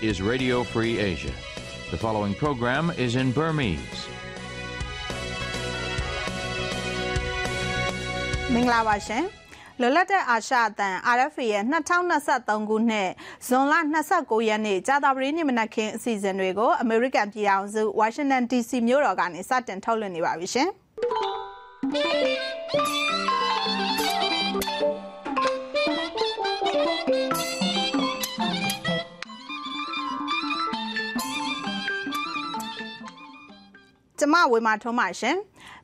is Radio Free Asia. The following program is in Burmese. မင်္ဂလာပါရှင်လွတ်လပ်တဲ့အာရှအသံ RFA ရဲ့2023ခုနှစ်ဇွန်လ29ရက်နေ့ကြာသပတေးနေ့မနက်ခင်းအစီအစဉ်တွေကို American ပြည်ထောင်စု Washington DC မြို့တော်ကနေစတင်ထုတ်လွှင့်နေပါပြီရှင် ကျမဝေမာထုံးပါရှင်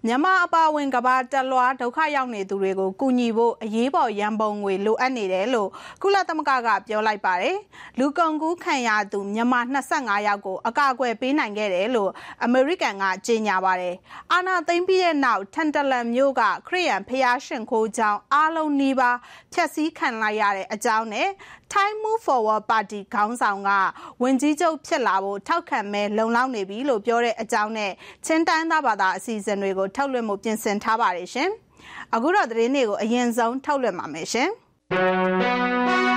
မြန်မာအပါအဝင်ကဘာတလွားဒုက္ခရောက်နေသူတွေကိုကူညီဖို့အရေးပေါ်ရန်ပုံငွေလိုအပ်နေတယ်လို့ကုလသမဂ္ဂကပြောလိုက်ပါတယ်။လူကုန်ကူးခံရသူမြန်မာ25ယောက်ကိုအကာအကွယ်ပေးနိုင်ခဲ့တယ်လို့အမေရိကန်ကကြေညာပါတယ်။အာနာသိမ့်ပြီးတဲ့နောက်ထန်တလန်မြို့ကခရီးယန်ဖျားရှင်ခိုးကြောင်းအားလုံးနှီးပါဖျက်ဆီးခံလိုက်ရတဲ့အကြောင်းနဲ့ Thai Move Forward Party ခေါင်းဆောင်ကဝင်ကြီးချုပ်ဖြစ်လာဖို့ထောက်ခံမဲ့လုံလောက်နေပြီလို့ပြောတဲ့အကြောင်းနဲ့ချင်းတန်းသားဘာသာအစီအစဉ်တွေကိုထုတ်လွှင့်မှုပြင်ဆင်ထားပါတယ်ရှင်။အခုတော့သတင်းတွေကိုအရင်ဆုံးထုတ်လွှင့်ပါမယ်ရှင်။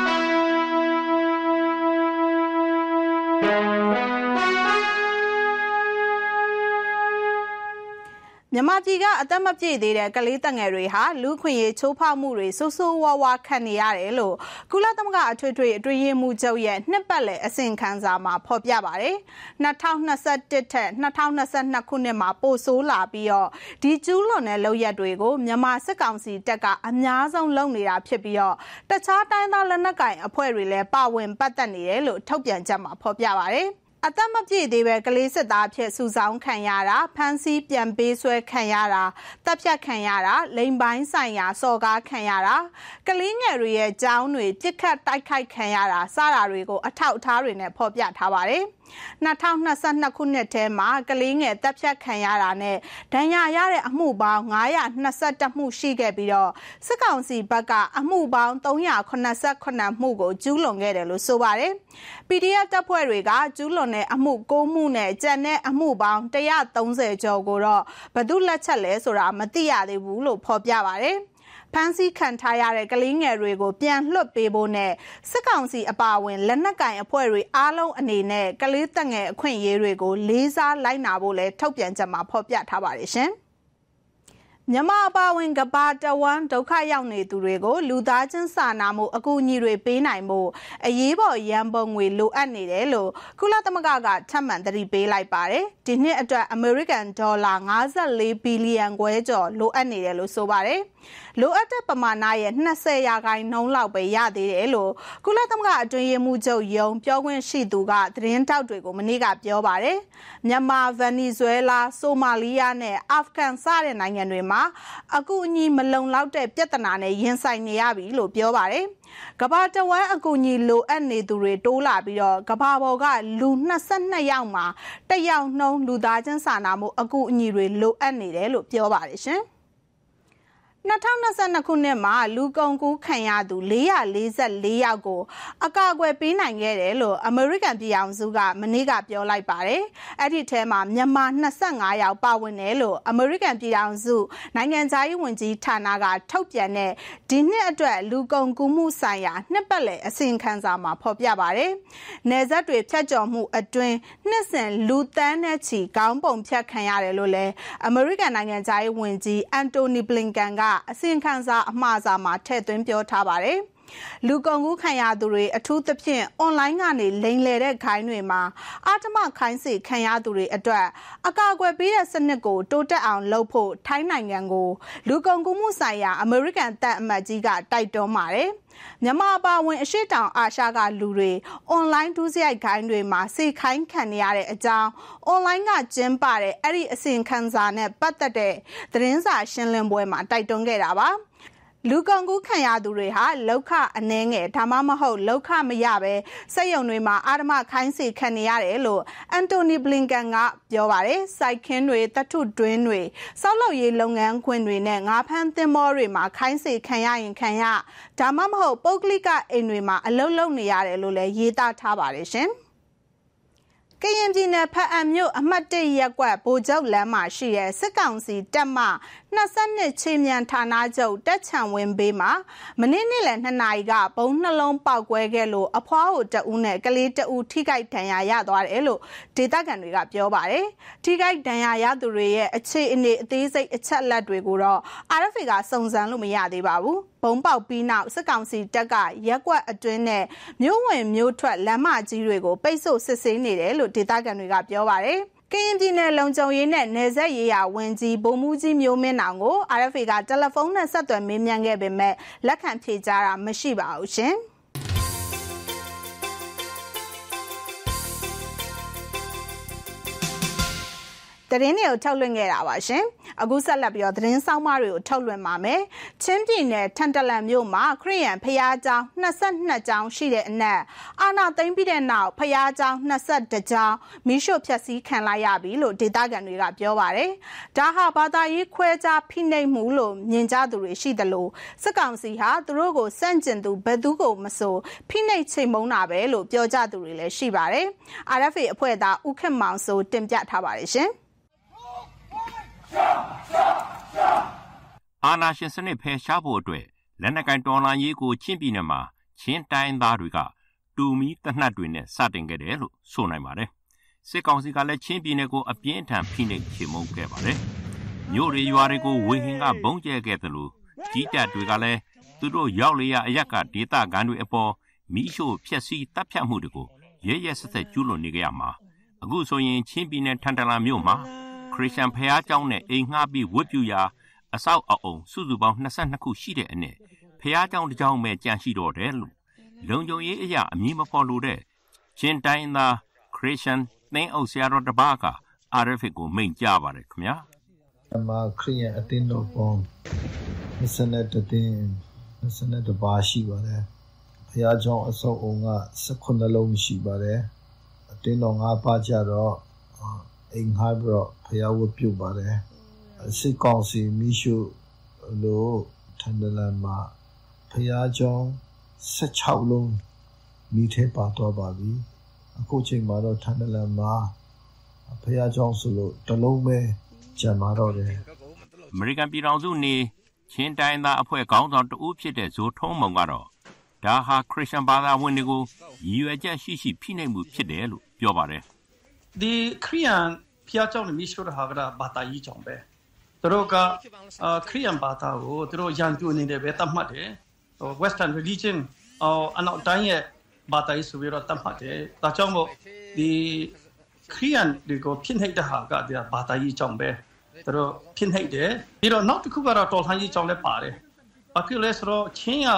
မြန်မာပြည်ကအသက်မပြည့်သေးတဲ့ကလေးတငယ်တွေဟာလူခွင့်ရေးချိုးဖောက်မှုတွေဆိုးဆိုးဝါးဝါခံနေရတယ်လို့ကုလသမဂ္ဂအထွေထွေအတွင်းရေးမှူးချုပ်ရဲ့နှစ်ပတ်လည်အစီရင်ခံစာမှာဖော်ပြပါတယ်။2021ထက်2022ခုနှစ်မှာပိုဆိုးလာပြီးတော့ဒီကျူးလွန်တဲ့လုပ်ရက်တွေကိုမြန်မာစစ်ကောင်စီတပ်ကအများဆုံးလုပ်နေတာဖြစ်ပြီးတော့တခြားတိုင်းသားလက်နက်ကိုင်အဖွဲ့တွေလည်းပါဝင်ပတ်သက်နေတယ်လို့ထုတ်ပြန်ချက်မှာဖော်ပြပါတယ်။ အသက်မပြည့်သေးပဲကလေးစစ်သားဖြစ်စုဆောင်းခံရတာဖမ်းဆီးပြန်ပေးဆွဲခံရတာတပ်ဖြတ်ခံရတာလိမ်ပိုင်းဆိုင်ရာစော်ကားခံရတာကလေးငယ်တွေရဲ့ကြောင်းတွေပြစ်ခတ်တိုက်ခိုက်ခံရတာစတာတွေကိုအထောက်အထားတွေနဲ့ဖော်ပြထားပါတယ်။ 2022ခုနှစ်ထဲမှာကလေးငယ်တပ်ဖြတ်ခံရတာနဲ့ဒဏ်ရာရတဲ့အမှုပေါင်း922မှုရှိခဲ့ပြီးတော့စစ်ကောင်စီဘက်ကအမှုပေါင်း389မှုကိုကျူးလွန်ခဲ့တယ်လို့ဆိုပါတယ်။ PDF တပ်ဖွဲ့တွေကကျူးလွန်တဲ့အမှု9မှုနဲ့ကြံတဲ့အမှုပေါင်း130ကျော်ကိုတော့ဘသူလက်ချက်လဲဆိုတာမသိရသေးဘူးလို့ဖော်ပြပါတယ်။ ဖမ်းဆီးခံထားရတဲ့ကလေးငယ်တွေကိုပြန်လွှတ်ပေးဖို့နဲ့စစ်ကောင်စီအပါအဝင်လက်နက်ကင်အဖွဲ့တွေအားလုံးအနေနဲ့ကလေးတက်ငယ်အခွင့်အရေးတွေကိုလေးစားလိုက်နာဖို့လည်းထုတ်ပြန်ချက်မှာဖော်ပြထားပါတယ်ရှင်။ မြန်မာအပါဝင်ကဘာတဝမ်ဒုက္ခရောက်နေသူတွေကို လူသားချင်းစာနာမှုအကူအညီတွေပေးနိုင်မှုအရေးပေါ်ရန်ပုံငွေလိုအပ်နေတယ်လို့ကုလသမဂ္ဂကထပ်မံသတိပေးလိုက်ပါတယ်ဒီနှစ်အတွက်အမေရိကန်ဒေါ်လာ54ဘီလီယံခွဲကျော်လိုအပ်နေတယ်လို့ဆိုပါတယ်လိုအပ်တဲ့ပမာဏရဲ့20ရာခိုင်နှုန်းလောက်ပဲရသေးတယ်လို့ကုလသမဂ္ဂအတွင်းရေးမှူးချုပ်ယုံပြောခွင့်ရှိသူကသတင်းတောက်တွေကိုမနေ့ကပြောပါတယ်မြန်မာဗန်နီဇွဲလားဆိုမာလီးယားနဲ့အာဖဂန်စတဲ့နိုင်ငံတွေမှာအကူအညီမလုံလောက်တဲ့ပြဿနာနဲ့ရင်ဆိုင်နေရပြီလို့ပြောပါတယ်ကဘာတဝမ်းအကူအညီလိုအပ်နေသူတွေတိုးလာပြီးတော့ကဘာပေါ်ကလူ22ယောက်မှာတစ်ယောက်နှုံးလူသားချင်းစာနာမှုအကူအညီတွေလိုအပ်နေတယ်လို့ပြောပါတယ်ရှင်။ 2022ခုနှစ်မှာလူကုန်ကူးခံရသူ444ယောက်ကို အကာအကွယ်ပေးနိုင်ခဲ့တယ်လို့အမေရိကန်ပြည်အောင်စုကမနေ့ကပြောလိုက်ပါတယ်။အဲ့ဒီထဲမှာမြန်မာ25ယောက်ပါဝင်တယ်လို့အမေရိကန်ပြည်အောင်စုနိုင်ငံသားရေးဝန်ကြီးဌာနကထုတ်ပြန်တဲ့ဒီနှစ်အတွက်လူကုန်ကူးမှုဆိုင်ရာနှစ်ပတ်လည်အစီရင်ခံစာမှာဖော်ပြပါတယ်။နယ်စပ်တွေဖြတ်ကျော်မှုအတွင်းနှစ်စဉ်လူတန်းနဲ့ချီကောင်းပုံဖြတ်ခံရတယ်လို့လည်းအမေရိကန်နိုင်ငံသားရေးဝန်ကြီးအန်တိုနီဘလင်ကန်ကအစီရင်ခံစာအမှားစာမှာထည့်သွင်းပြောထားပါတယ်။ လူကုန်ကူးခံရသူတွေအထူးသဖြင့် အွန်လိုင်းကနေလိမ်လည်တဲ့ခိုင်းတွေမှာအာတမခိုင်းစီခံရသူတွေအတွက်အကာအကွယ်ပေးတဲ့စနစ်ကိုတိုးတက်အောင်လုပ်ဖို့ထိုင်းနိုင်ငံကိုလူကုန်ကူးမှုဆိုင်ရာအမေရိကန်တပ်အမတ်ကြီးကတိုက်တွန်းပါတယ်။မြန်မာအပါဝင်အရှိတောင်အာရှကလူတွေအွန်လိုင်းဒုစရိုက်ခိုင်းတွေမှာစေခိုင်းခံရတဲ့အကြောင်းအွန်လိုင်းကကျင်းပတဲ့အဲ့ဒီအစီအခံစာနဲ့ပတ်သက်တဲ့သတင်းစာရှင်းလင်းပွဲမှာတိုက်တွန်းခဲ့တာပါ။ လူကုန်ကူးခံရသူတွေဟာလောက်ခအနှဲငယ်ဒါမှမဟုတ်လောက်ခမရပဲစက်ရုံတွေမှာအာဓမခိုင်းစီခံနေရတယ်လို့အန်တိုနီဘလင်ကန်ကပြောပါတယ်စိုက်ခင်းတွေတထုတွင်းတွေစောက်လုပ်ရေးလုပ်ငန်းခွင်တွေနဲ့ငါးဖမ်းသင်္ဘောတွေမှာခိုင်းစီခံရရင်ခံရဒါမှမဟုတ်ပုဂ္ဂလိကအိမ်တွေမှာအလုပ်လုပ်နေရတယ်လို့လည်းရေးသားထားပါတယ်ရှင်ကရင်ပြည်နယ်ဖအံမြို့အမှတ်၁ရပ်ကွက်ဗိုလ်ချုပ်လမ်းမှာရှိတဲ့စစ်ကောင်စီတပ်မ 22ချေမြန်ဌာနချုပ်တက်ချံဝင်းဘေးမှာမနေ့နေ့လယ်2နာရီကဘုံနှလုံးပေါက်ကွဲခဲ့လို့အဖွားကိုတဦးနဲ့ကလေးတဦးထိခိုက်ဒဏ်ရာရသွားတယ်လို့ဒေသခံတွေကပြောပါတယ်။ထိခိုက်ဒဏ်ရာရသူတွေရဲ့အခြေအနေအသေးစိတ်အချက်လက်တွေကိုတော့ RFA ကစုံစမ်းလို့မရသေးပါဘူး။ဘုံပေါက်ပြီးနောက်စစ်ကောင်စီတပ်ကရက်ကွက်အတွင်းနဲ့မြို့ဝင်မြို့ထွက်လမ်းမကြီးတွေကိုပိတ်ဆို့စစ်ဆေးနေတယ်လို့ဒေသခံတွေကပြောပါတယ်။ ကရင်ပြည်နယ်လုံခြုံရေးနဲ့နယ်စပ်ရေးရာဝန်ကြီးဗိုလ်မှူးကြီးမျိုးမင်းအောင်ကို RFA ကတယ်လီဖုန်းနဲ့ဆက်သွယ်မေးမြန်းခဲ့ပေမဲ့လက်ခံဖြေကြားတာမရှိပါဘူးရှင်။သတင်းတွေကိုထုတ်လွှင့်ခဲ့တာပါရှင်။ အခုဆက်လက်ပြီးတော့သတင်းဆောင်မတွေကိုထုတ်လွှင့်ပါမယ်။ချင်းပြည်နယ်ထန်တလန်မြို့မှာခရီးရန်ဖျားကျောင်း22ကျောင်းရှိတဲ့အနက်အာနာသိမ့်ပြီးတဲ့နောက်ဖျားကျောင်း22ကျောင်းမိရှုဖြက်စီးခံလိုက်ရပြီလို့ဒေသခံတွေကပြောပါတယ်။ဒါဟာဘာသာရေးခွဲခြားဖိနှိပ်မှုလို့မြင်ကြသူတွေရှိတယ်လို့စစ်ကောင်စီဟာသူတို့ကိုစန့်ကျင်သူဘယ်သူကိုမဆိုဖိနှိပ်ချိန်မုန်းတာပဲလို့ပြောကြသူတွေလည်းရှိပါတယ်။ RFA အဖွဲ့သားဦးခင်မောင်စိုးတင်ပြထားပါတယ်ရှင်။ အာနာရှင်စနစ်ဖယ်ရှားဖို့အတွက်လက်နက်ကင်တော်လှန်ရေးကိုချင်းပြည်နယ်မှာချင်းတိုင်းသားတွေကတူမီတနတ်တွေနဲ့စတင်ခဲ့တယ်လို့ဆိုနိုင်ပါတယ်။စစ်ကောင်စီကလည်းချင်းပြည်နယ်ကိုအပြင်းထန်ဖိနှိပ်ချေမှုန်းခဲ့ပါတယ်။မြို့တွေရွာတွေကိုဝေဟင်ကဘုံကျဲခဲ့တယ်လို့ကြီးကြတွေကလည်းသူတို့ရောက်လျက်အရက်ကဒေသခံတွေအပေါ်မိရှို့ဖျက်ဆီးတပ်ဖြတ်မှုတွေကိုရဲရဲဆက်ဆက်ကျူးလွန်နေကြရမှာအခုဆိုရင်ချင်းပြည်နယ်ထန်တလန်မြို့မှာ ခရစ်ယာန်ဘုရားကျောင်းနဲ့အိမ်ငှားပြီးဝတ်ပြုရာအဆောက်အအုံစုစုပေါင်း22ခုရှိတဲ့အနက်ဘုရားကျောင်းတစ်ကျောင်းပဲကျန်ရှိတော့တယ်လို့လုံခြုံရေးအရာအမည်မဖော်လိုတဲ့ချင်းတိုင်းသာခရစ်ယာန်သင်းအုပ်ဆရာတော်တစ်ပါးက RF ကိုမိန့်ကြားပါတယ်ခင်ဗျာ။အမခရစ်ယာန်အသင်းတော်ပေါ်22တည်22တပါးရှိပါတယ်။ဘုရားကျောင်းအဆောက်အအုံက18လုံးရှိပါတယ်။အသင်းတော်၅ပါးကြတော့ အိမ်ငှားပြီးတော့ဖျားဝတ်ပြုပါတယ်စစ်ကောင်စီမိရှုလို့ထန်ဒလန်မှာဖျားကြောင်း16လုံးမိထဲပါတော့ပါပြီအခုချိန်မှာတော့ထန်ဒလန်မှာဖျားကြောင်းဆိုလို့တလုံးပဲကျန်มาတော့တယ်အမေရိကန်ပြည်ထောင်စုနေချင်းတိုင်းသားအဖွဲ့ခေါင်းဆောင်တဦးဖြစ်တဲ့ဇိုထုံးမုံကတော့ဒါဟာခရစ်ယာန်ဘာသာဝင်တွေကိုရည်ရွယ်ချက်ရှိရှိဖိနှိပ်မှုဖြစ်တယ်လို့ပြောပါတယ် ဒီခရီးယန်ဖျားကြောင့်မိရှို့တဲ့ဟာကဘာသာရေးကြောင့်ပဲသူတို့ကခရီးယန်ဘာသာကိုသူတို့ရန်သူအနေနဲ့ပဲတတ်မှတ်တယ် Western religion အနောက်တိုင်းရဲ့ဘာသာရေးဆိုပြီးတော့တတ်မှတ်တယ်ဒါကြောင့်မို့ဒီခရီးယန်တွေကိုဖြစ်နေတဲ့ဟာကဒီဘာသာရေးကြောင့်ပဲသူတို့ဖြစ်နေတယ်ပြီးတော့နောက်တစ်ခုကတော့တော်လှန်ရေးကြောင့်လည်းပါတယ်ဘာဖြစ်လဲဆိုတော့ချင်းက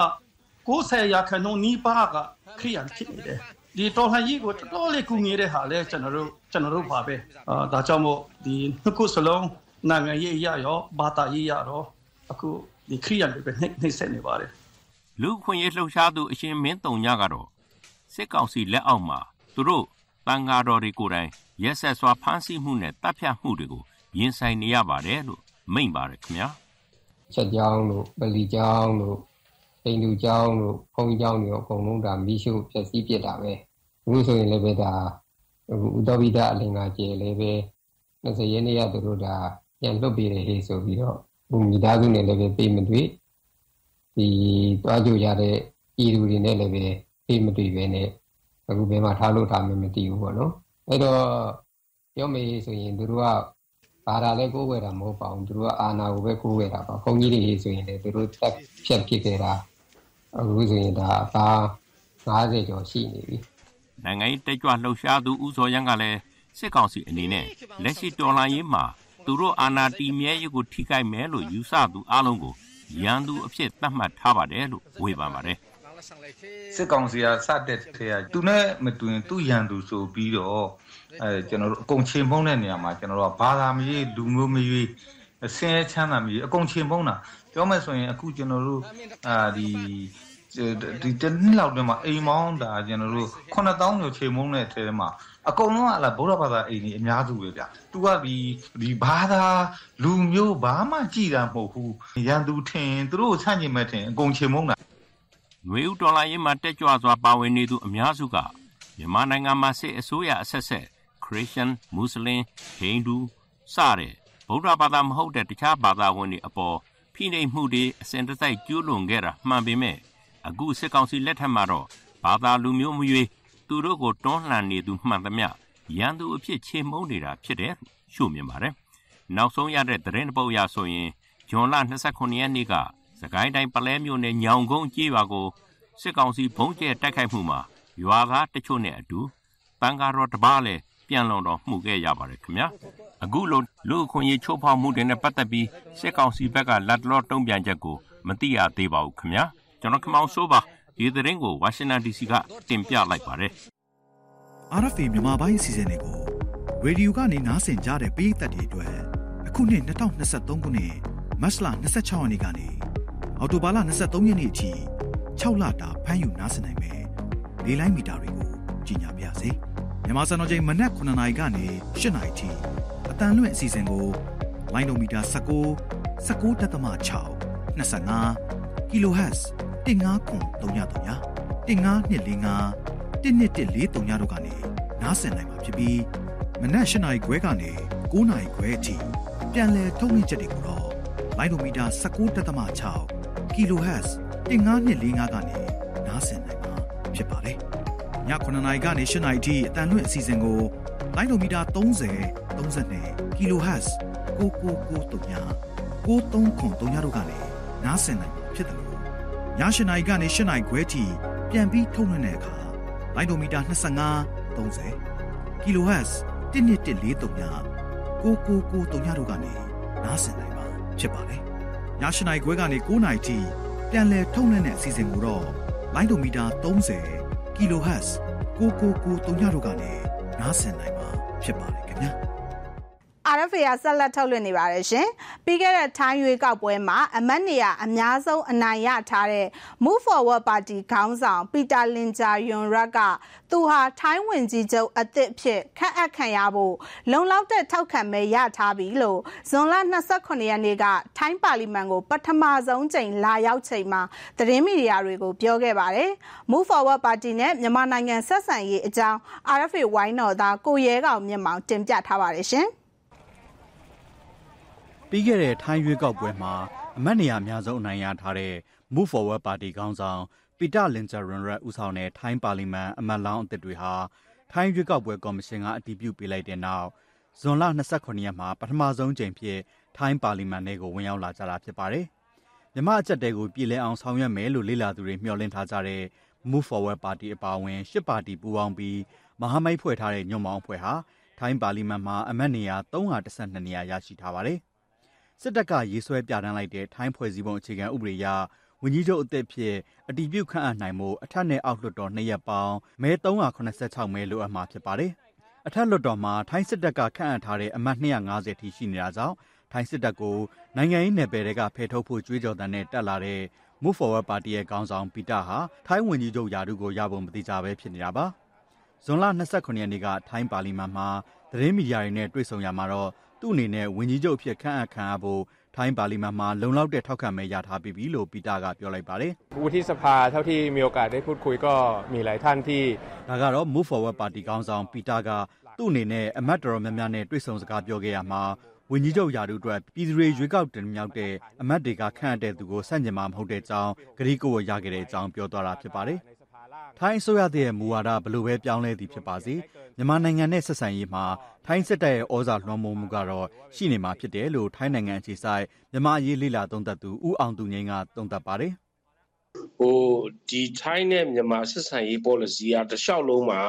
60ရာခိုင်နှုန်းနီးပါးကခရီးယန်ဖြစ်နေတယ် ဒီတော်လှန်ရေးကိုတော်တော်လေးကူညီတဲ့ဟာလဲကျွန်တော်တို့ကျွန်တော်တို့ပါပဲအာဒါကြောင့်မို့ဒီနှစ်ခုစလုံးနိုင်ငံရေးရရောဘာသာရေးရတော့အခုဒီခရီးရန်တွေပဲနှိမ့်နှိမ့်ဆက်နေပါတယ်လူခွင့်ရေးလှုပ်ရှားသူအရှင်မင်းတုံညကတော့စစ်ကောင်စီလက်အောက်မှာသူတို့တန်ဃာတော်တွေကိုယ်တိုင်ရက်ဆက်စွာဖမ်းဆီးမှုနဲ့တပ်ဖြတ်မှုတွေကိုရင်ဆိုင်နေရပါတယ်လို့မိန့်ပါတယ်ခင်ဗျာချက်ကြောင်းတို့ပလီကြောင်းတို့ အိမ်လူကြောင်းတို့ဘုံကြောင်းတွေအကုန်လုံးဒါမိရှုဖျက်ဆီးပြစ်တာပဲအခုဆိုရင်လည်းပဲဒါဥဒ္ဒဝိဒအလင်္ကာကျေလည်းပဲ20ရက်နေ့ရသူတို့ဒါပြန်လွတ်ပေးတယ်ဟေးဆိုပြီးတော့ဘုံမိသားစုနဲ့လည်းပဲပြေးမတွေ့ဒီတွားကြရတဲ့ဤသူတွေနဲ့လည်းပဲပြေးမတွေ့ပဲနဲ့အခုဘယ်မှာထားလို့ထားမှမသိဘူးပေါ့နော်အဲ့တော့ပြောမေးဆိုရင်သူတို့ကဘာသာလဲကိုးဝယ်တာမဟုတ်ပါဘူးသူတို့ကအာနာကိုပဲကိုးဝယ်တာပါဘုန်းကြီးတွေဆိုရင်လည်းသူတို့တက်ဖြတ်ဖြစ်ခဲ့တာ အခုဆိုရင်ဒါအသား90ကျော်ရှိနေပြီနိုင်ငံရေးတက်ကြွလှုပ်ရှားသူဦးစောရန်ကလည်းစစ်ကောင်စီအနေနဲ့လက်ရှိတော်လှန်ရေးမှာသူတို့အာဏာတည်မြဲရေးကိုထိခိုက်မယ်လို့ယူဆသူအလုံးကိုရန်သူအဖြစ်သတ်မှတ်ထားပါတယ်လို့ဝေဖန်ပါတယ်စစ်ကောင်စီကစတဲ့ထဲကသူနဲ့မတူရင်သူ့ရန်သူဆိုပြီးတော့အဲကျွန်တော်တို့အကုန်ချိန်ဖုံးတဲ့နေရာမှာကျွန်တော်တို့ကဘာသာမရေးလူမျိုးမရေး အစင်းချမ်းသာမရေးအကုန်ချိန်ဖုံးတာပြောမယ်ဆိုရင်အခုကျွန်တော်တို့အာဒီဒီတနှစ်လောက်တည်းမှာအိမ်မောင်းတာကျွန်တော်တို့9000ကျော်ချိန်မုံတဲ့ထဲမှာအကုန်လုံးကလာဗုဒ္ဓဘာသာအိမ်ကြီးအများစုပဲဗျ။ तू ကဒီဒီဘာသာလူမျိုးဘာမှကြည်တာမဟုတ်ဘူး။ရန်သူထင်သူတို့ဆန့်ကျင်မဲ့ထင်အကုန်ချိန်မုံတာ။ငွေဥဒေါ်လာရေးမှာတက်ကြွစွာပါဝင်နေသူအများစုကမြန်မာနိုင်ငံမှာစစ်အစိုးရအဆက်ဆက် Christian Muslim Hindu စတဲ့ ဗုဒ္ဓဘာသာမဟုတ်တဲ့တခြားဘာသာဝင်တွေအပေါ်ဖိနှိပ်မှုတွေအစဉ်တစိုက်ကျူးလွန်ခဲ့တာမှန်ပေမဲ့အခုစစ်ကောင်စီလက်ထက်မှာတော့ဘာသာလူမျိုးမရွေးသူတို့ကိုတွန်းလှန်နေသူမှန်သမျှရန်သူအဖြစ်ချေမှုန်းနေတာဖြစ်တယ်ရှုမြင်ပါတယ်။နောက်ဆုံးရတဲ့သတင်းပုတ်အရဆိုရင်ဂျွန်လ29ရက်နေ့ကစကိုင်းတိုင်းပလဲမြို့နယ်ညောင်ကုန်းကြေးရွာကိုစစ်ကောင်စီဘုံကျဲတိုက်ခိုက်မှုမှာရွာသားတချို့နဲ့အတူတန်ကားတော်တပားလည်းပြန်လုံတော်မှုခဲ့ရပါတယ်ခင်ဗျာ အခုလိုလူအခွင့်အရေးချိုးဖောက်မှုတွေနဲ့ပတ်သက်ပြီးစစ်ကောင်စီဘက်ကလက်တလောတုံ့ပြန်ချက်ကိုမသိရသေးပါဘူးခင်ဗျာကျွန်တော်ခမောင်ဆိုးပါဒီသတင်းကိုဝါရှင်တန် DC ကတင်ပြလိုက်ပါတယ် RFA မြန်မာပိုင်းအစီအစဉ်လေးကိုရေဒီယိုကနေနားဆင်ကြတဲ့ပရိသတ်တွေအတွက်အခုနှစ်2023ခုနှစ်မတ်လ26ရက်နေ့ကနေအောက်တိုဘာလ23ရက်နေ့အထိ6လတာဖမ်းယူနားဆင်နိုင်မယ်လေးလိုင်းမီတာတွေကိုကြီးညာပါရစေမြန်မာစံတော်ချိန်မနက်9:00နာရီကနေ10:00နာရီထိအ တန်လွင့်အစီအစဉ်ကိုလိုင်းဒိုမီတာ19 19.6 25 kHz 15333 15255 1214တို့ကနေနားဆင်နိုင်မှာဖြစ်ပြီးမနက်၈နာရီခွဲကနေ9နာရီခွဲအထိပြန်လည်ထုတ်လွှင့်ချက်တွေကိုတော့လိုင်းဒိုမီတာ19.6 kHz 15255ကနေနားဆင်နိုင်မှာဖြစ်ပါတယ်။ည9နာရီကနေ10နာရီအထိအတန်လွင့်အစီအစဉ်ကိုလိုင်းဒိုမီတာ30 32 kHz 9993 9303တို့ကနေနားဆင်နိုင်မှာဖြစ်တယ်လို့ည8နာရီကနေ10နာရီခွဲအထိပြန်ပြီးထုတ်လွှင့်တဲ့အခါလိုင်းဒိုမီတာ25 30 kHz 1214တုံညာ999တုံညာတို့ကနေနားဆင်နိုင်မှာဖြစ်ပါတယ်။ည8နာရီခွဲကနေ9နာရီထိပြန်လည်ထုတ်လွှင့်တဲ့အစီအစဉ်ကိုတော့လိုင်းဒိုမီတာ30 kHz 999တုံညာတို့ကနေနားဆင်နိုင်မှာဖြစ်ပါတယ် ခင်ဗျာ။ RFA ကဆက်လက်ထုတ်လွှင့်နေပါတယ်ရှင်။ပြီးခဲ့တဲ့ထိုင်းရွေးကောက်ပွဲမှာအမတ်နေရအများဆုံးအနိုင်ရထားတဲ့ Move Forward Party ခေါင်းဆောင်ပီတာလင်ဂျာယွန်ရက်ကသူဟာထိုင်းဝင်ကြီးချုပ်အသစ်ဖြစ်ခန့်အပ်ခံရဖို့လုံလောက်တဲ့ထောက်ခံမဲရထားပြီလို့ဇွန်လ29ရက်နေ့ကထိုင်းပါလီမန်ကိုပထမဆုံးချိန်လာရောက်ချိန်မှာသတင်းမီဒီယာတွေကိုပြောခဲ့ပါတယ်။ Move Forward Party နဲ့မြန်မာနိုင်ငံဆက်ဆံရေးအကြောင်း RFA ဝိုင်းတော်သားကိုရဲကောင်မြင့်မောင်တင်ပြထားပါတယ်ရှင်။ ပြီးခဲ့တဲ့ထိုင်းရွေးကောက်ပွဲမှာအမတ်နေရာအများဆုံးအနိုင်ရထားတဲ့ Move Forward Party ခေါင်းဆောင်ပီတာလင်ဂျာရွန်ရက်ဦးဆောင်တဲ့ထိုင်းပါလီမန်အမတ်လောင်းအသစ်တွေဟာထိုင်းရွေးကောက်ပွဲကော်မရှင်ကအတည်ပြုပေးလိုက်တဲ့နောက်ဇွန်လ29ရက်မှာပထမဆုံးကြိမ်ဖြစ်ထိုင်းပါလီမန်ထဲကိုဝင်ရောက်လာကြတာဖြစ်ပါတယ်။မြမအချက်တဲကိုပြည်လဲအောင်ဆောင်ရွက်မယ်လို့လေ့လာသူတွေမျှော်လင့်ထားကြတဲ့ Move Forward Party အပါအဝင်၈ပါတီပူးပေါင်းပြီးမဟာမိတ်ဖွဲ့ထားတဲ့ညွန့်မောင်းဖွဲ့ဟာထိုင်းပါလီမန်မှာအမတ်နေရာ312နေရာရရှိထားပါတယ်။ စစ်တပ်ကရေးဆွဲပြဋ္ဌာန်းလိုက်တဲ့ထိုင်းဖွဲ့စည်းပုံအခြေခံဥပဒေအရဝန်ကြီးချုပ်အသစ်ဖြစ်အတည်ပြုခန့်အပ်နိုင်မှုအထက်နဲ့အောက်လွှတ်တော်နှစ်ရက်ပေါင်းမဲ386မဲလိုအပ်မှာဖြစ်ပါတယ်။အထက်လွှတ်တော်မှာထိုင်းစစ်တပ်ကခန့်အပ်ထားတဲ့အမတ်250ထိရှိနေတာကြောင့်ထိုင်းစစ်တပ်ကိုနိုင်ငံရေးနယ်ပယ်တွေကဖယ်ထုတ်ဖို့ကြွေးကြော်တမ်းနဲ့တက်လာတဲ့ Move Forward Party ရဲ့ခေါင်းဆောင်ပီတာဟာထိုင်းဝန်ကြီးချုပ်ယာဒူကိုရဖို့မတိကြပဲဖြစ်နေတာပါ။ဇွန်လ29ရက်နေ့ကထိုင်းပါလီမန်မှာသတင်းမီဒီယာတွေနဲ့တွေ့ဆုံရမှာတော့ သူ့အနေနဲ့ဝန်ကြီးချုပ်အဖြစ်ခန့်အပ်ခံရဖို့ထိုင်းပါလီမန်မှာလုံလောက်တဲ့ထောက်ခံမဲရထားပြီးပြီလို့ပီတာကပြောလိုက်ပါတယ်။วุฒิสภาเท่าที่มีโอกาสได้พูดคุยก็มีหลายท่านที่ဒါကတော့ Move Forward Party ခေါင်းဆောင်ပီတာကသူ့အနေနဲ့အမတ်တော်များများနဲ့တွေ့ဆုံစကားပြောခဲ့ရမှာဝန်ကြီးချုပ်ယာဒူအတွက်ပြည်သူတွေရွေးကောက်တင်မြောက်တဲ့အမတ်တွေကခန့်အပ်တဲ့သူကိုဆန့်ကျင်မှာမဟုတ်တဲ့အကြောင်းဂရီကိုရခဲ့တဲ့အကြောင်းပြောသွားတာဖြစ်ပါတယ်။ ထိုင်းအစိုးရရဲ့မူဝါဒဘလို့ပဲပြောင်းလဲသည်ဖြစ်ပါစေမြန်မာနိုင်ငံနဲ့ဆက်ဆံရေးမှာထိုင်းစစ်တပ်ရဲ့ဩဇာလွှမ်းမိုးမှုကတော့ရှိနေမှာဖြစ်တယ်လို့ထိုင်းနိုင်ငံအခြေစိုက်မြန်မာရေးလိလာသုံးသပ်သူဦးအောင်သူငိမ့်ကသုံးသပ်ပါတယ်ဟိုဒီထိုင်းနဲ့မြန်မာဆက်ဆံရေး policy ကတလျှောက်လုံးမှာ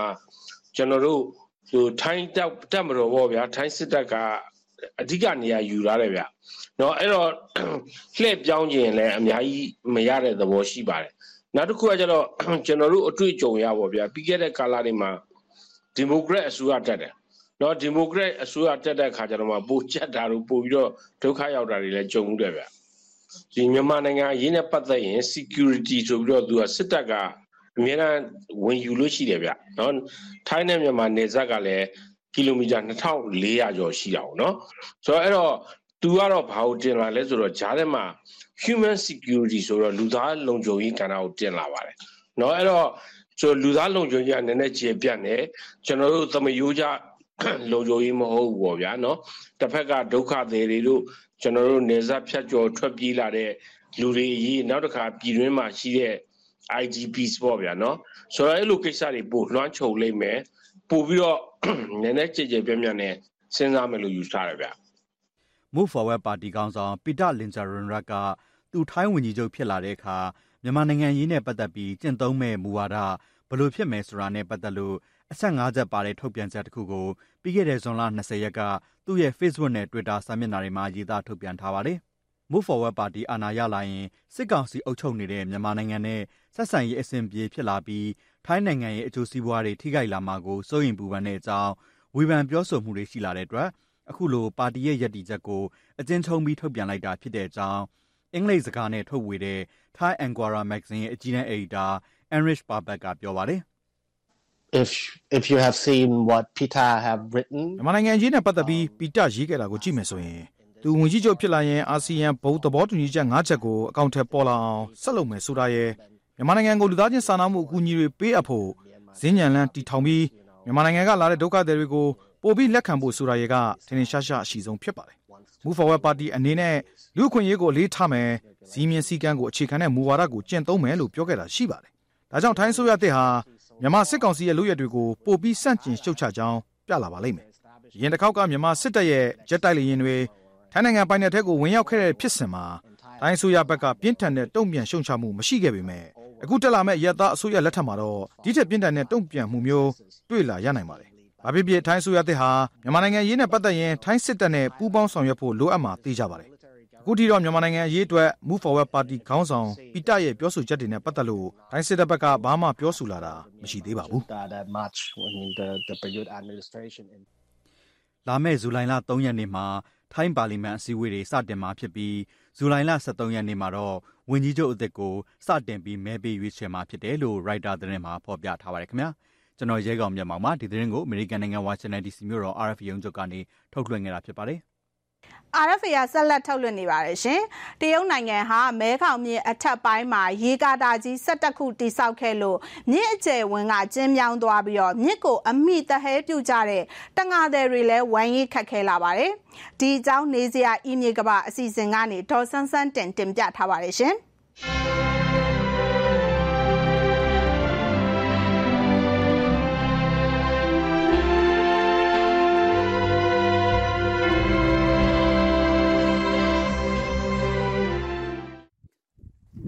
ကျွန်တော်တို့ဟိုထိုင်းတက်တက်မတော်ပေါ့ဗျာထိုင်းစစ်တပ်ကအဓိကနေရာယူလာတယ်ဗျเนาะအဲ့တော့လှည့်ပြောင်းခြင်းလည်းအများကြီးမရတဲ့သဘောရှိပါတယ် နောက်တစ်ခုကကျတော့ကျွန်တော်တို့အတွေ့အကြုံရပါဗျာပြီးခဲ့တဲ့ကာလတွေမှာဒီမိုကရက်အစိုးရတက်တယ်နော်ဒီမိုကရက်အစိုးရတက်တဲ့ခါကျတော့မှပိုကျက်တာတို့ပိုပြီးတော့ဒုက္ခရောက်တာတွေလည်းကြုံမှုတယ်ဗျဒီမြန်မာနိုင်ငံအရေးနဲ့ပတ်သက်ရင် security ဆိုပြီးတော့သူကစစ်တပ်ကအများအားဝင်ယူလို့ရှိတယ်ဗျနော်ထိုင်းနဲ့မြန်မာနယ်စပ်ကလည်းကီလိုမီတာ2400ကျော်ရှိတာပေါ့နော်ဆိုတော့အဲ့တော့ သူကတော့ဘာကိုတင်လာလဲဆိုတော့ဂျားထဲမှာ human security ဆိုတော့လူသားလုံခြုံရေးကဏ္ဍကိုတင်လာပါတယ်เนาะအဲ့တော့ဆိုလူသားလုံခြုံရေးကနည်းနည်းကျေပြတ်နေကျွန်တော်တို့သမယိုးကြ လုံခြုံရေးမဟုတ်ဘူးပေါ့ဗျာနော်တစ်ဖက်ကဒုက္ခသည်တွေတို့ကျွန်တော်တို့နေဆက်ဖြတ်ကျော်ထွက်ပြေးလာတဲ့လူတွေအရေးနောက်တစ်ခါပြည်တွင်းမှာရှိတဲ့ IDPs ပေါ့ဗျာနော်ဆိုတော့အဲ့လိုကိစ္စတွေပို့လွှမ်းခြုံလိမ့်မယ်ပို့ပြီးတော့နည်းနည်းကြည်ကြည်ပြန့်ပြန့်နဲ့စဉ်းစားမယ်လို့ယူဆရတယ်ဗျ Move Forward ပါတီကောင်ဆောင် ပီတာလင်ဂျာရွန်ရတ်က သူ ထိုင်းဝန်ကြီးချုပ်ဖြစ်လာတဲ့အခါ မြန်မာနိုင်ငံရေးနဲ့ပတ်သက်ပြီး ကျင့်သုံးမဲ့မူဝါဒ ဘယ်လိုဖြစ်မယ်ဆိုတာနဲ့ပတ်သက်လို့ အချက် ၅ ချက်ပါတဲ့ ထုတ်ပြန်ချက်တစ်ခုကို ပြီးခဲ့တဲ့ ဇွန်လ20ရက်က သူ့ရဲ့ Facebook နဲ့ Twitter စာမျက်နှာတွေမှာ ရေးသားထုတ်ပြန်ထားပါတယ်။ Move Forward ပါတီ အာဏာရလာရင် စစ်ကောင်စီအုပ်ချုပ်နေတဲ့ မြန်မာနိုင်ငံနဲ့ ဆက်ဆံရေး အဆင်ပြေဖြစ်လာပြီး ထိုင်းနိုင်ငံရဲ့ အကျိုးစီးပွားတွေ ထိခိုက်လာမှာကို စိုးရိမ်ပူပန်တဲ့အကြောင်း ဝေဖန်ပြောဆိုမှုတွေ ရှိလာတဲ့အတွက် အခုလိုပါတီရဲ့ရည်တည်ချက်ကိုအကျဉ်းချုံးပြီးထုတ်ပြန်လိုက်တာဖြစ်တဲ့အကြောင်းအင်္ဂလိပ်စကားနဲ့ထုတ်ဝေတဲ့ Thai Angora Magazine ရဲ့အကြီးတန်းအယ်ဒီတာ Enrich Babak ကပြောပါတယ်။ if if you have seen what Peter have written မြန်မာနိုင်ငံအရေးနဲ့ပတ်သက်ပြီးပီတာရေးခဲ့တာကိုကြည့်မယ်ဆိုရင်သူဝင်ကြီးချုပ်ဖြစ်လာရင်အာဆီယံဘုံသဘောတူညီချက်၅ချက်ကိုအကောင့်ထဲပေါ်လာအောင်ဆက်လုပ်မယ်ဆိုတာရဲ့မြန်မာနိုင်ငံကိုလူသားချင်းစာနာမှုအကူအညီတွေပေးအပ်ဖို့ဈဉ္ဉံလန်းတီထောင်ပြီးမြန်မာနိုင်ငံကလာတဲ့ဒုက္ခသည်တွေကို ပို့ပြီးလက်ခံဖို့ဆိုတာရဲ့ကထင်ထင်ရှားရှားအရှိဆုံးဖြစ်ပါတယ်။ Move Forward Party အနေနဲ့လူ့အခွင့်အရေးကိုအလေးထားမယ်စီးမြင်စည်းကမ်းကိုအခြေခံတဲ့မူဝါဒကိုကျင့်သုံးမယ်လို့ပြောခဲ့တာရှိပါတယ်။ဒါကြောင့်ထိုင်းဆိုရတဲ့ဟာမြန်မာစစ်ကောင်စီရဲ့လုပ်ရက်တွေကိုပို့ပြီးစန့်ကျင်ရှုတ်ချကြောင်းပြလာပါလိမ့်မယ်။ရင်တစ်ခေါက်ကမြန်မာစစ်တပ်ရဲ့ဂျက်တိုက်လေယာဉ်တွေထိုင်းနိုင်ငံပိုင်နယ်ထက်ကိုဝင်ရောက်ခဲ့တဲ့ဖြစ်စဉ်မှာထိုင်းဆိုရဘက်ကပြင်းထန်တဲ့တုံ့ပြန်ရှုံချမှုမရှိခဲ့ပေမဲ့အခုတက်လာမဲ့ရက်သားအစိုးရလက်ထက်မှာတော့ဒီထက်ပြင်းထန်တဲ့တုံ့ပြန်မှုမျိုးတွေ့လာရနိုင်ပါတယ်။ ဘာဖြစ်ဖြစ်ထိုင်းဆိုရတဲ့ဟာမြန်မာနိုင်ငံရေးနဲ့ပတ်သက်ရင်ထိုင်းစစ်တပ်နဲ့ပူးပေါင်းဆောင်ရွက်ဖို့လိုအပ်မှာသိကြပါတယ်။အခုထိတော့မြန်မာနိုင်ငံအရေးအတွက် Move Forward Party ခေါင်းဆောင်ပီတာရဲ့ပြောဆိုချက်တွေနဲ့ပတ်သက်လို့တိုင်းစစ်တပ်ဘက်ကဘာမှပြောဆိုလာတာမရှိသေးပါဘူး။ that much when the the Prayut administration in လာမယ့်ဇူလိုင်လ3ရက်နေ့မှာထိုင်းပါလီမန်အစည်းအဝေးတွေစတင်မှာဖြစ်ပြီးဇူလိုင်လ23ရက်နေ့မှာတော့ဝန်ကြီးချုပ်အသစ်ကိုစတင်ပြီးမဲပေးရွေးချယ်မှာဖြစ်တယ်လို့ Writer သတင်းမှာဖော်ပြထားပါတယ်ခင်ဗျာ ကျွန်တော်ရဲကောင်မြတ်မောင်ပါဒီသတင်းကိုအမေရိကန်နိုင်ငံဝါရှင်တန် DC မြို့တော် RFA ရုံးချုပ်ကနေထုတ်လွှင့်ခဲ့တာဖြစ်ပါတယ် RFA ကဆက်လက်ထုတ်လွှင့်နေပါတယ်ရှင်။တရုတ်နိုင်ငံဟာမဲခေါင်မြစ်အထက်ပိုင်းမှာရေကာတာကြီး17ခုတိစောက်ခဲ့လို့မြစ်အကျယ်ဝန်းကကျင်းမြောင်းသွားပြီးတော့မြစ်ကိုအမိတဟဲပြုတ်ကြတဲ့တငါသည်တွေလည်းဝိုင်းရိတ်ခတ်ခဲလာပါတယ်။ဒီအကြောင်းနေစရာအီမြေကပအစီအစဉ်ကနေဒေါ်ဆန်းဆန်းတင်တင်ပြထားပါတယ်ရှင်။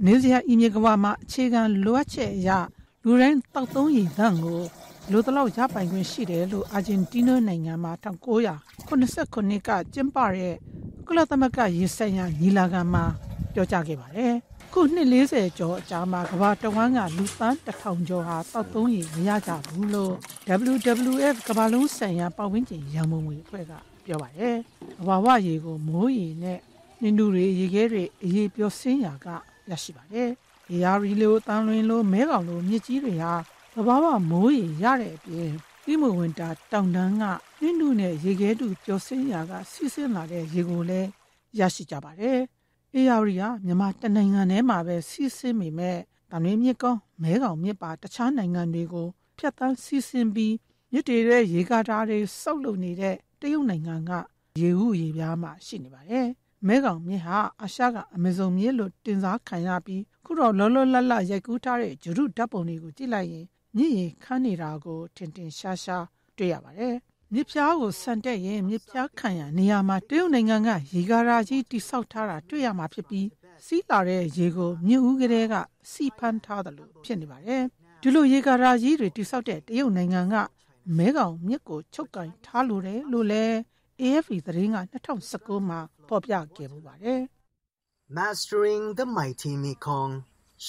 နေစရာအီမြေကဘာမှာအခြေခံလိုအပ်ချက်အရလူတိုင်းတောက်သုံးရည်သန့်ကိုလိုတလောက်ရပိုင်ခွင့်ရှိတယ်လို့အာဂျင်တီးနားနိုင်ငံမှာ1989ကကျင်းပတဲ့ကုလသမဂ္ဂရေဆိုင်ရာညီလာခံမှာပြောကြားခဲ့ပါတယ်။ခုနှစ်40ကျော်အကြာမှာကမ္ဘာတဝန်းကလူသန်းတစ်ထောင်ကျော်ဟာတောက်သုံးရည်မရကြဘူးလို့ WWF ကမ္ဘာလုံးဆိုင်ရာပတ်ဝန်းကျင်ရန်ပုံငွေအဖွဲ့ကပြောပါတယ်။အဘာဝရေကိုမိုးရေနဲ့နှင်းတူတွေရေခဲတွေအရေးပြောစင်းရာက ရရှိပါတယ်။ရေယာရီလိုတန်လွင်လိုမဲကောင်လိုမြစ်ကြီးတွေဟာသဘာဝမိုးရေရတဲ့အပြင်ဒီမဝင်တာတောင်တန်းကနှင်းတူနဲ့ရေခဲတူပြောစင်းရာကစီးဆင်းလာတဲ့ရေကိုလည်းရရှိကြပါတယ်။အေယာရီကမြန်မာတနိုင်ငံထဲမှာပဲစီးဆင်းမိမဲ့တန်ရင်းမြစ်ကောင်းမဲကောင်မြစ်ပါတခြားနိုင်ငံတွေကိုဖြတ်တန်းစီးဆင်းပြီးမြစ်တွေရဲ့ရေကားတာတွေစောက်လုပ်နေတဲ့တရုတ်နိုင်ငံကရေဟုရေပြားမှာရှိနေပါတယ်။ မဲကောင်မြစ်ဟာအာရှကအမေဇုန်မြစ်လို့တင်စားခံရပြီးခုတော့လောလောလတ်လတ်ရိုက်ကူးထားတဲ့ဂျုရုဓာတ်ပုံတွေကိုကြည့်လိုက်ရင်မြစ်ရေခမ်းနေတာကိုထင်ထင်ရှားရှားတွေ့ရပါတယ်။မြစ်ဖြားကိုဆန်တက်ရင်မြစ်ဖြားခံရနေရာမှာတရုတ်နိုင်ငံကရေကားရာကြီးတိဆောက်ထားတာတွေ့ရမှာဖြစ်ပြီးစီးလာတဲ့ရေကိုမြစ်ဦးကလေးကစီဖမ်းထားတယ်လို့ဖြစ်နေပါတယ်။ဒီလိုရေကားရာကြီးတွေတိဆောက်တဲ့တရုတ်နိုင်ငံကမဲကောင်မြစ်ကိုချုပ်ကင်ထားလိုတယ်လို့လည်း AFP သတင်းက2019မှာဖော်ပြခဲ့မှုပါတယ်။ Mastering the mighty Mekong,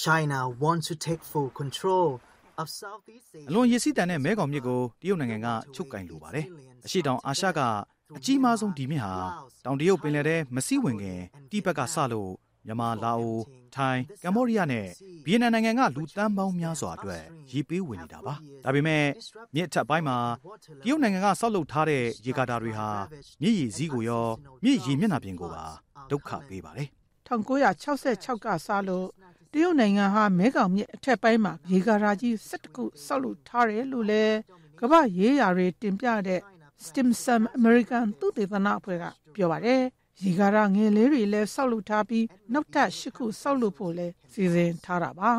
China wants to take full control of Southeast Asia. အလွန်ရည်စည်းတန်တဲ့မဲကောင်မြစ်ကိုတရုတ်နိုင်ငံကချုပ်ကင်လိုပါတယ်။အရှိတောင်အာရှကအကြီးမားဆုံးဒီမြစ်ဟာတောင်တရုတ်ပင်လယ်ထဲမစည်းဝင်ခင်တိဘက်ကစလို့ မြန်မာလာအိုထိုင်းကမ္ဘောဒီးယားနဲ့ဗီယက်နမ်နိုင်ငံကလူတန်းပေါင်းများစွာအတွက်ရေပေးဝင်နေတာပါဒါပေမဲ့မြစ်ထပ်ပိုင်းမှာတရုတ်နိုင်ငံကဆောက်လုပ်ထားတဲ့ရေကာတာတွေဟာမြစ်ရည်စည်းကိုရောမြစ်ရည်မျက်နှာပြင်ကိုပါဒုက္ခပေးပါတယ်1966ကစလို့တရုတ်နိုင်ငံဟာမဲခေါင်မြစ်အထက်ပိုင်းမှာရေကာတာကြီး17ခုဆောက်လုပ်ထားတယ်လို့လည်းကမ္ဘာရေးရာတွေတင်ပြတဲ့ Stimson American သုတေသနအဖွဲ့ကပြောပါတယ် ရေကားငယ်လေးတွေလည်းစောက်လုပ်ထားပြီးနောက်ထပ်၈ခုစောက်လုပ်ဖို့လည်းစီစဉ်ထားတာပါ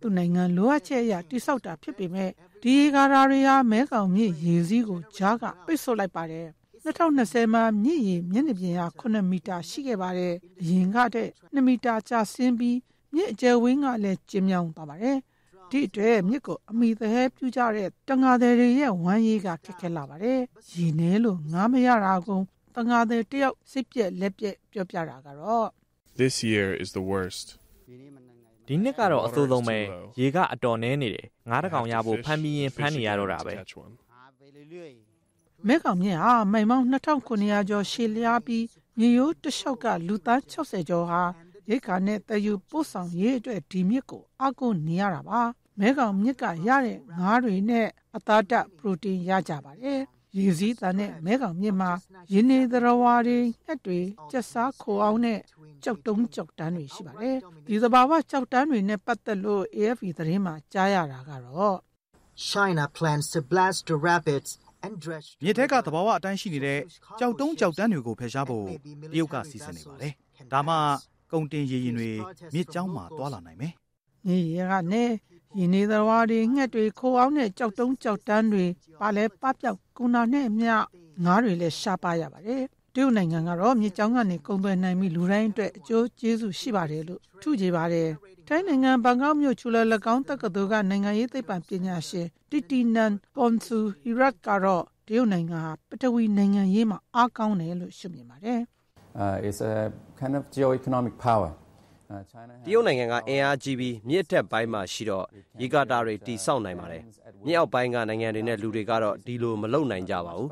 သူနိုင်ငံလိုအပ်ချက်အရတိစောက်တာဖြစ်ပေမဲ့ဒီရေကားတွေဟာမဲကောင်မြစ်ရေစည်းကိုဂျားကပိတ်ဆို့လိုက်ပါတယ်2020မှာမြစ်ရေမျက်နှာပြင်ဟာ9မီတာရှိခဲ့ပါတယ်။အရင်ကတည်း2မီတာကျဆင်းပြီးမြစ်အကျယ်ဝင်းကလည်းကျင်းမြောင်းသွားပါတယ်။ဒီအတွက်မြစ်ကိုအမိသဟဲပြူကြတဲ့တန်ငါတွေရဲ့ဝမ်းရည်ကခက်ခဲလာပါတယ်။ရေနဲလို့ငားမရတာကုန်း တန်ငါတွေတယောက်စိတ်ပြက်လက်ပြက်ပြောပြတာကတော့ This year is the worst. ဒီနှစ်ကတော့အဆိုးဆုံးပဲရေကအတော်နှဲနေတယ်ငါးတကောင်ရဖို့ဖမ်းပြီးရင်ဖမ်းနေရတော့တာပဲမဲကောင်မြင့်ဟာမိုင်မောင်း2900ကျော်ရှည်လျားပြီးမြေရိုးတစ်လျှောက်ကလူသား60ကျော်ဟာရိတ်ခါနဲ့တယူပို့ဆောင်ရေးအတွက်ဒီမြစ်ကိုအကုနေရတာပါမဲကောင်မြစ်ကရတဲ့ငါးတွေနဲ့အသားဓာတ်ပရိုတင်းရကြပါတယ် ရေစည်းသားနဲ့မဲကောင်မြစ်မှာရင်းနေသရဝါတွေငှက်တွေကြက်စားခိုအောင်နဲ့ကြောက်တုံးကြောက်တန်းတွေရှိပါတယ်ဒီသဘာဝကြောက်တန်းတွေနဲ့ပတ်သက်လို့ AFP သတင်းမှာကြားရတာကတော့ China plans to blast the rapids and dredge မြေထက်ကသဘာဝအတိုင်းရှိနေတဲ့ကြောက်တုံးကြောက်တန်းတွေကိုဖယ်ရှားဖို့တရုတ်ကစီစဉ်နေပါတယ်။ဒါမှကုန်တင်ရေရင်တွေမြစ်ကြောင်းမှာတွာလာနိုင်မယ်။မြေရကနေ ရင်းနေသဘာဝတွေငှက်တွေခိုးအောင်နဲ့ကြောက်တုံးကြောက်တန်းတွေပါလဲပပြောက်ကုနာနဲ့အမျှငါးတွေလည်းရှားပါရပါတယ်။တရုတ်နိုင်ငံကတော့မြေကြောင်းကနေကုန်သွယ်နိုင်ပြီးလူတိုင်းအတွက်အကျိုးကျေးဇူးရှိပါတယ်လို့ထုကြည်ပါတယ်။ထိုင်းနိုင်ငံဘန်ကောက်မြို့ချူလာ၎င်းတက္ကသိုလ်ကနိုင်ငံရေးသိပ္ပံပညာရှင်တီတီနန်ပွန်ဆူဟီရတ်ကတော့တရုတ်နိုင်ငံဟာပထဝီနိုင်ငံရေးမှာအားကောင်းတယ်လို့ရှုမြင်ပါတယ်။ uh, is a kind of geo-economic power. တရုတ်နိုင်ငံကအင်အားကြီးပြီးမြစ်တက်ပိုင်းမှာရှိတော့ရေကာတာတွေတိစောက်နိုင်ပါတယ်။မြစ်အောက်ပိုင်းကနိုင်ငံတွေနဲ့လူတွေကတော့ဒီလိုမလုပ်နိုင်ကြပါဘူး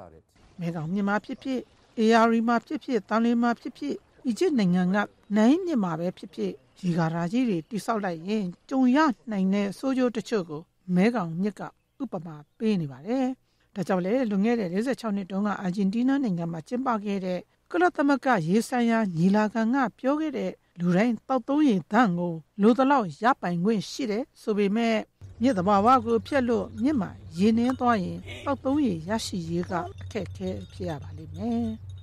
မဲကောင်မြန်မာဖြစ်ဖြစ် AR မှာဖြစ်ဖြစ်တန်လင်းမှာဖြစ်ဖြစ်အီဂျစ်နိုင်ငံကနိုင်မြစ်မှာပဲဖြစ်ဖြစ်ရေကာရာကြီးတွေတိဆောက်လိုက်ရင်ကြုံရနိုင်တဲ့ဆိုးကျိုးတချို့ကိုမဲကောင်မြစ်ကဥပမာပေးနေပါတယ်။ဒါကြောင့်လေလွန်ခဲ့တဲ့46နှစ်တုန်းကအာဂျင်တီးနားနိုင်ငံမှာကျင်းပခဲ့တဲ့ ကုလသမဂ္ဂရေဆိုင်ရာညီလာခံကပြောခဲ့တဲ့လူတိုင်းတောက်သုံးရင်တန့်ကိုလိုတလောက်ရပိုင်ခွင့်ရှိတယ်ဆိုပေမဲ့မြစ်သဘာဝကိုဖျက်လို့မြစ်မှာရေနှင်းသွားရင်တောက်သုံးရရရှိရေးကအခက်အခဲဖြစ်ရပါလိမ့်မယ်။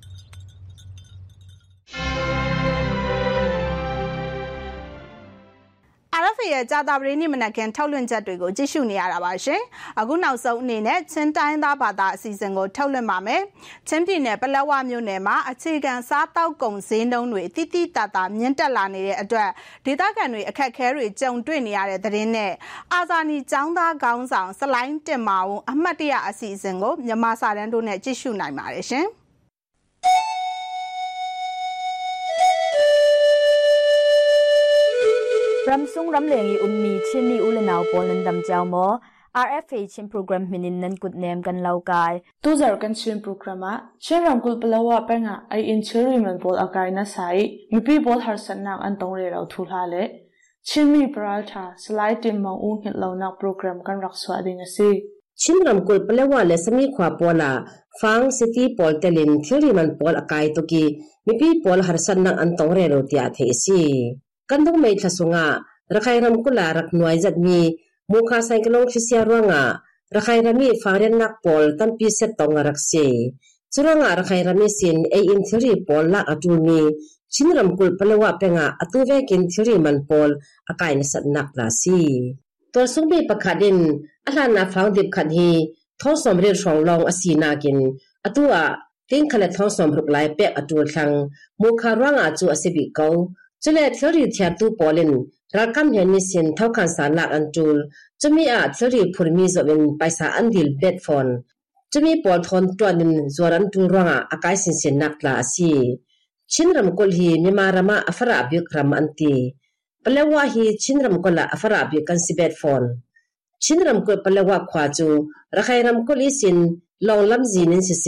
ရဲ့ကြာတာပတေးနေ့မနက်ခင်းထုတ်လွှင့်ချက်တွေကိုကြည့်ရှုနေရတာပါရှင်။အခုနောက်ဆုံးအနေနဲ့ချင်းတိုင်းသားဘာသာအစီအစဉ်ကိုထုတ်လွှင့်ပါမယ်။ချင်းပြည်နယ်ပလက်ဝမြို့နယ်မှာအခြေခံစားတောက်ကုန်ဈေးနှုန်းတွေတိတိတတာမြင့်တက်လာနေတဲ့အတွက်ဒေသခံတွေအခက်အခဲတွေကြုံတွေ့နေရတဲ့သတင်းနဲ့အာဇာနည်ចောင်းသားခေါင်းဆောင်စလိုင်းတင်မာဝုံအမှတ်တရအစီအစဉ်ကိုမြန်မာစာတန်းတို့နဲ့ကြည့်ရှုနိုင်ပါတယ်ရှင်။ รำซุงรำเลียงอีอุนมีเชินมีอุลนาวปนลันดำเจ้าหมอ RFA ชิมโปรแกรมมินินนันกุดเนมกันเล่ากายตู้จารกันชิมโปรแกรมะเช่นรำกุลเปลาว่าเป็นอะไออินเชอรี่มันบอลอากายนะสายมีพี่บอลหาสันนักอันตรงเรียเราทุลาเลเชิมมีปราชาสไลด์ติมมองอุ้งเห็นเรานักโปรแกรมกันรักษาดิงสิชิมรำกุลเปลาว่าเลสมีขวาปอลาฟังสิตี้ปอลเตลินเชอรี่มันบอลอากายตุกีมีพี่บอลหาสันนักอันตรงเรียเราเตียเทสี kan dong mai thasunga rakhai ram kula rak nuai zat mi mukha cyclone khisia ruanga rakhai rami faren nak pol tampi set tong rak se churanga rakhai rami sin a in theory pol la atu mi chinram kul palawa penga atuve kin theory man pol akai na sat nak la si tor sung be pakhadin ala na phang dip khan hi thong som re rong long asina kin atua ติ้งขณะท้องสมรุกลายเปะอตูทังมูคาร่างอาจูอสิบิเกา จะเลทเรีเทียบตูปอลินรักคำยันนิสินเท่ากันสารหลักอันจูลจะมีอาเทรีผลมีจเป็นไปสาอันดิลเบ็ดฟอนจะมีปอลทอนตัวนิมจวรันตูร่างอากายสินสินนักลาสีชินรำกลฮีมีมารมาอฟราบยุครำอันตีปลว่าฮีชินรำกลละอฟราบยุกันสิเบ็ดฟอนชินรำกลปลว่าขวาจูรักใครรำกลอีสินลองลำจีนินสิเส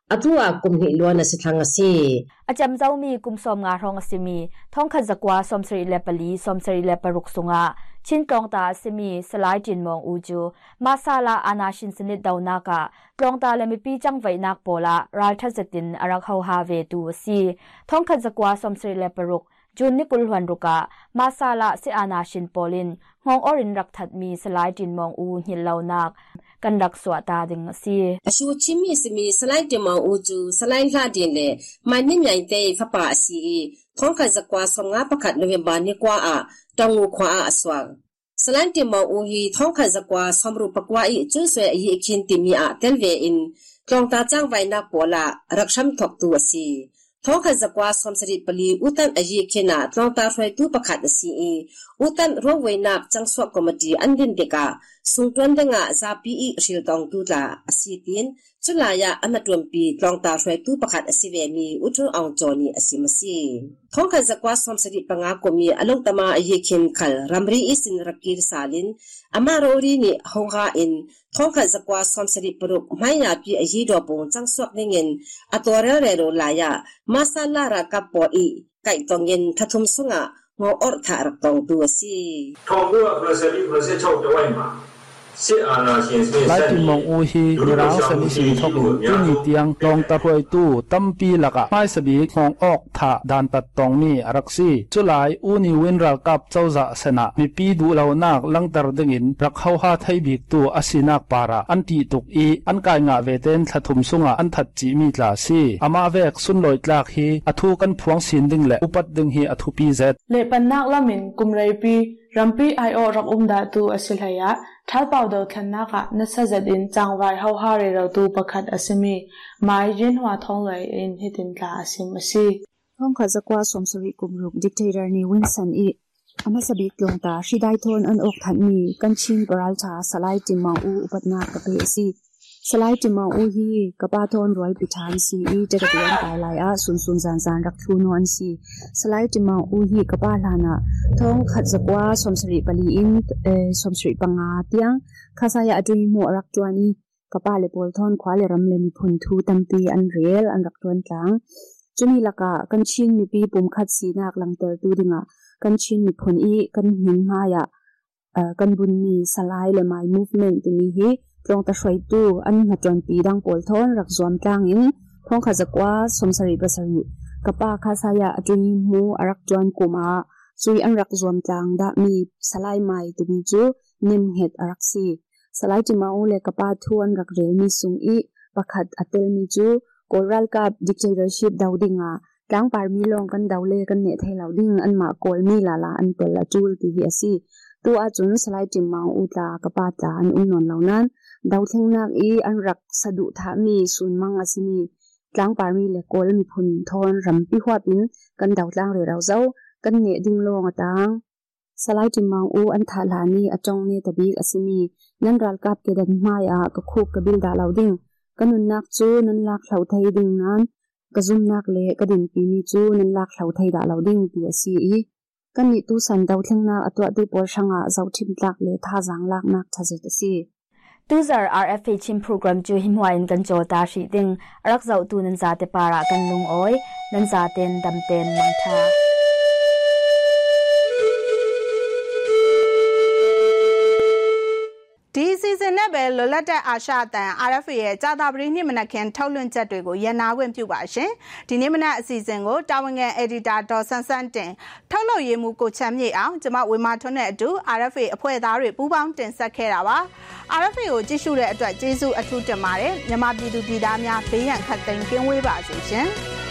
atua kumni luana sithanga si acham zomi kumsom nga rong asimi thongkha zakwa somsari lepali somsari leparuk sunga chin tongta simi salai tin mong uju masala anashin sinit dauna ka tongta lemi pi changwai nak pola ral thazatin arak hau ha ve tu si thongkha zakwa somsari leparuk jun ni kul hwan ruka masala si anashin polin ngong orin rak that mi salai tin mong u hil lau nak กันรักสวตาดิงสีอชูชิมีสมีสลายจินมองอูจูสลายลาดินเลมันนิ่มใหญ่เตยฟปาสีท้องขันสกวาสมงาประคัดโนเวมบานิกว่าอะตองอูควาอะสวางสลายจินมองอูฮีท้องขันสกวาสมรูปกว่าอีจุสวยอีคินติมีอะเตลเวอินกลองตาจ้างไว้นักปวละรักชัมทกตัวสีท้องขันสกวาสมสริปลีอุตันอายีเขนาตลองตาไฟตูประคัดสี utan rowe nap changswa committee andin deka sungtwan denga zapi i ril tong tu la asitin chulaya anatwam pi tlong ta rwe tu pakhat asive mi utun ong choni asimasi thong kha zakwa somsari panga komi along tama ye khin khal ramri isin rakir salin amaro ri ni honga in thong kha zakwa somsari paruk maiya pi ayi do pung changswa ningen atore re ro laya masala ra kapo i kai tongin thathum sunga oo orta aragta oo duwasi kaanguwa kurasali kurasi chawda waima อีอุตันร่วงไว้นักจังสวกกมดีอันดิน rampi ai o rak um da tu asil haya thal pau do khanna ka na sa zadin chang wai hau ha re ro tu pakhat asimi mai jin hwa thong lai in hitin la asim asi hong kha zakwa somsori kumruk dictator ni winson i ama sabi klong ta shidai thon an ok than mi kan chin paral cha salai timau u upatna ka pe asi สไลด์จมองอุฮีกบ้าทอนร้อยปิทานซีอีจะกระเดีนตายลายอะสุนสุนสานสานรักชูนวนซีสไลด์จมองอุฮีกบ้าลานะท้องขัดสกว่าสมศรีปลีอินเอสมศรีปังอาเตียงข้าสายอดุยหมวรักจวนีกบ้าเลบอลทอนคว้าเลรำเลมีพุนทูตัมตีอันเรียลอันรักจวนกลางจุนีละกะกันชิงมีปีปุ่มขัดสีนักลังเตอร์ตูดิงะกันชิงมีพุนอีกันหินมาอยะเอ่อกันบุญมีสไลด์เลมายมูฟเมนต์ตัวนี้ ปรงตะช่วยตู้อันมาจนปีดังปอลทอนรักจวนกลางอินท้องขาจักว่าสมสริประสริกระป้าคาสายาจุยมูอรักจวนกุมาซุยอันรักจวนกลางดะมีสลายหม่ตุบิจูนิมเหต์อรักซีสลายจิมาอูเลกระป้าทวนรักเรมีสุงอีปะขัดอเตลมีจูกอรัลกับดิกเตอร์ชิพดาวดิงาลางปารมีลงกันดาวเลกันเนเฮลาวดิงอันมากอลมีลาลาอันเปลละจูลติเฮซีตัวอาจุนสลายจิมาอูตากระป้าตาอันอุนนนเหล่านั้น tlang chumi laka kan chin mi pi pum khat si nak lang ter tu dinga kan chin mi phun i kan hin ma ya kan bun ni salai le mai movement ti mi hi tlong ta hrai tu an na ton pi dang pol thon rak zom tlang in thong kha zakwa somsari basari kapa kha sa ya atui mu arak tuan kuma chui an rak zom tlang da mi salai mai ti bi chu nim het arak si salai ti mau le kapa thu an rak re mi sung i pakhat atel mi chu koral ka dictatorship daudinga tlang par mi long kan daule kan ne thei lauding an ma kol mi la la an tel la chul ti hi asi tu a chun salai ti mau u ta kapa ta an um non launan dau thleng nak i an rak sadu tha mi sun mang asimi tlang par mi le kol mi phun thon ram pi hwa pin kan dau tlang re rau zau kan ne ding long atang salai ti mau u an tha la ni atong ne tabi asimi nan ral kap ke dan maya ka khuk ka bil da lauding kanun nak chu nan lak thlau thei ding nan ka zum nak le ka din pi ni chu nan lak thlau thei da lauding pi asi i kan ni tu san dau thleng na atwa du por shanga zau thim tlak le tha jang lak nak tha je si tuzar rfa chim program chu himwa in kan cho ta shi ding rak zau tu nan za te para kan lung oi, nan za ten dam ten mang tha. ဒီစီစဉ်နဲ့ပဲလွတ်လပ်တဲ့အာရှအတန် RFA ရဲ့ကြာတာပတိနေ့မနက်ခင်းထုတ်လွှင့်ချက်တွေကိုရန်နာခွင့်ပြုပါရှင်။ဒီနေ့မနက်အစီအစဉ်ကိုတာဝန်ခံ editor ဒေါ်ဆန်းဆန်းတင်ထုတ်လုပ်ရေးမှူးကိုချမ်းမြေအောင်ကျမဝေမာထွန်းနဲ့အတူ RFA အဖွဲ့သားတွေပူးပေါင်းတင်ဆက်ခဲ့တာပါ။ RFA ကိုကြည့်ရှုတဲ့အတွက်ကျေးဇူးအထူးတင်ပါတယ်။မြန်မာပြည်သူပြည်သားများဘေးရန်ခတ်သိမ်းကင်းဝေးပါစေရှင်။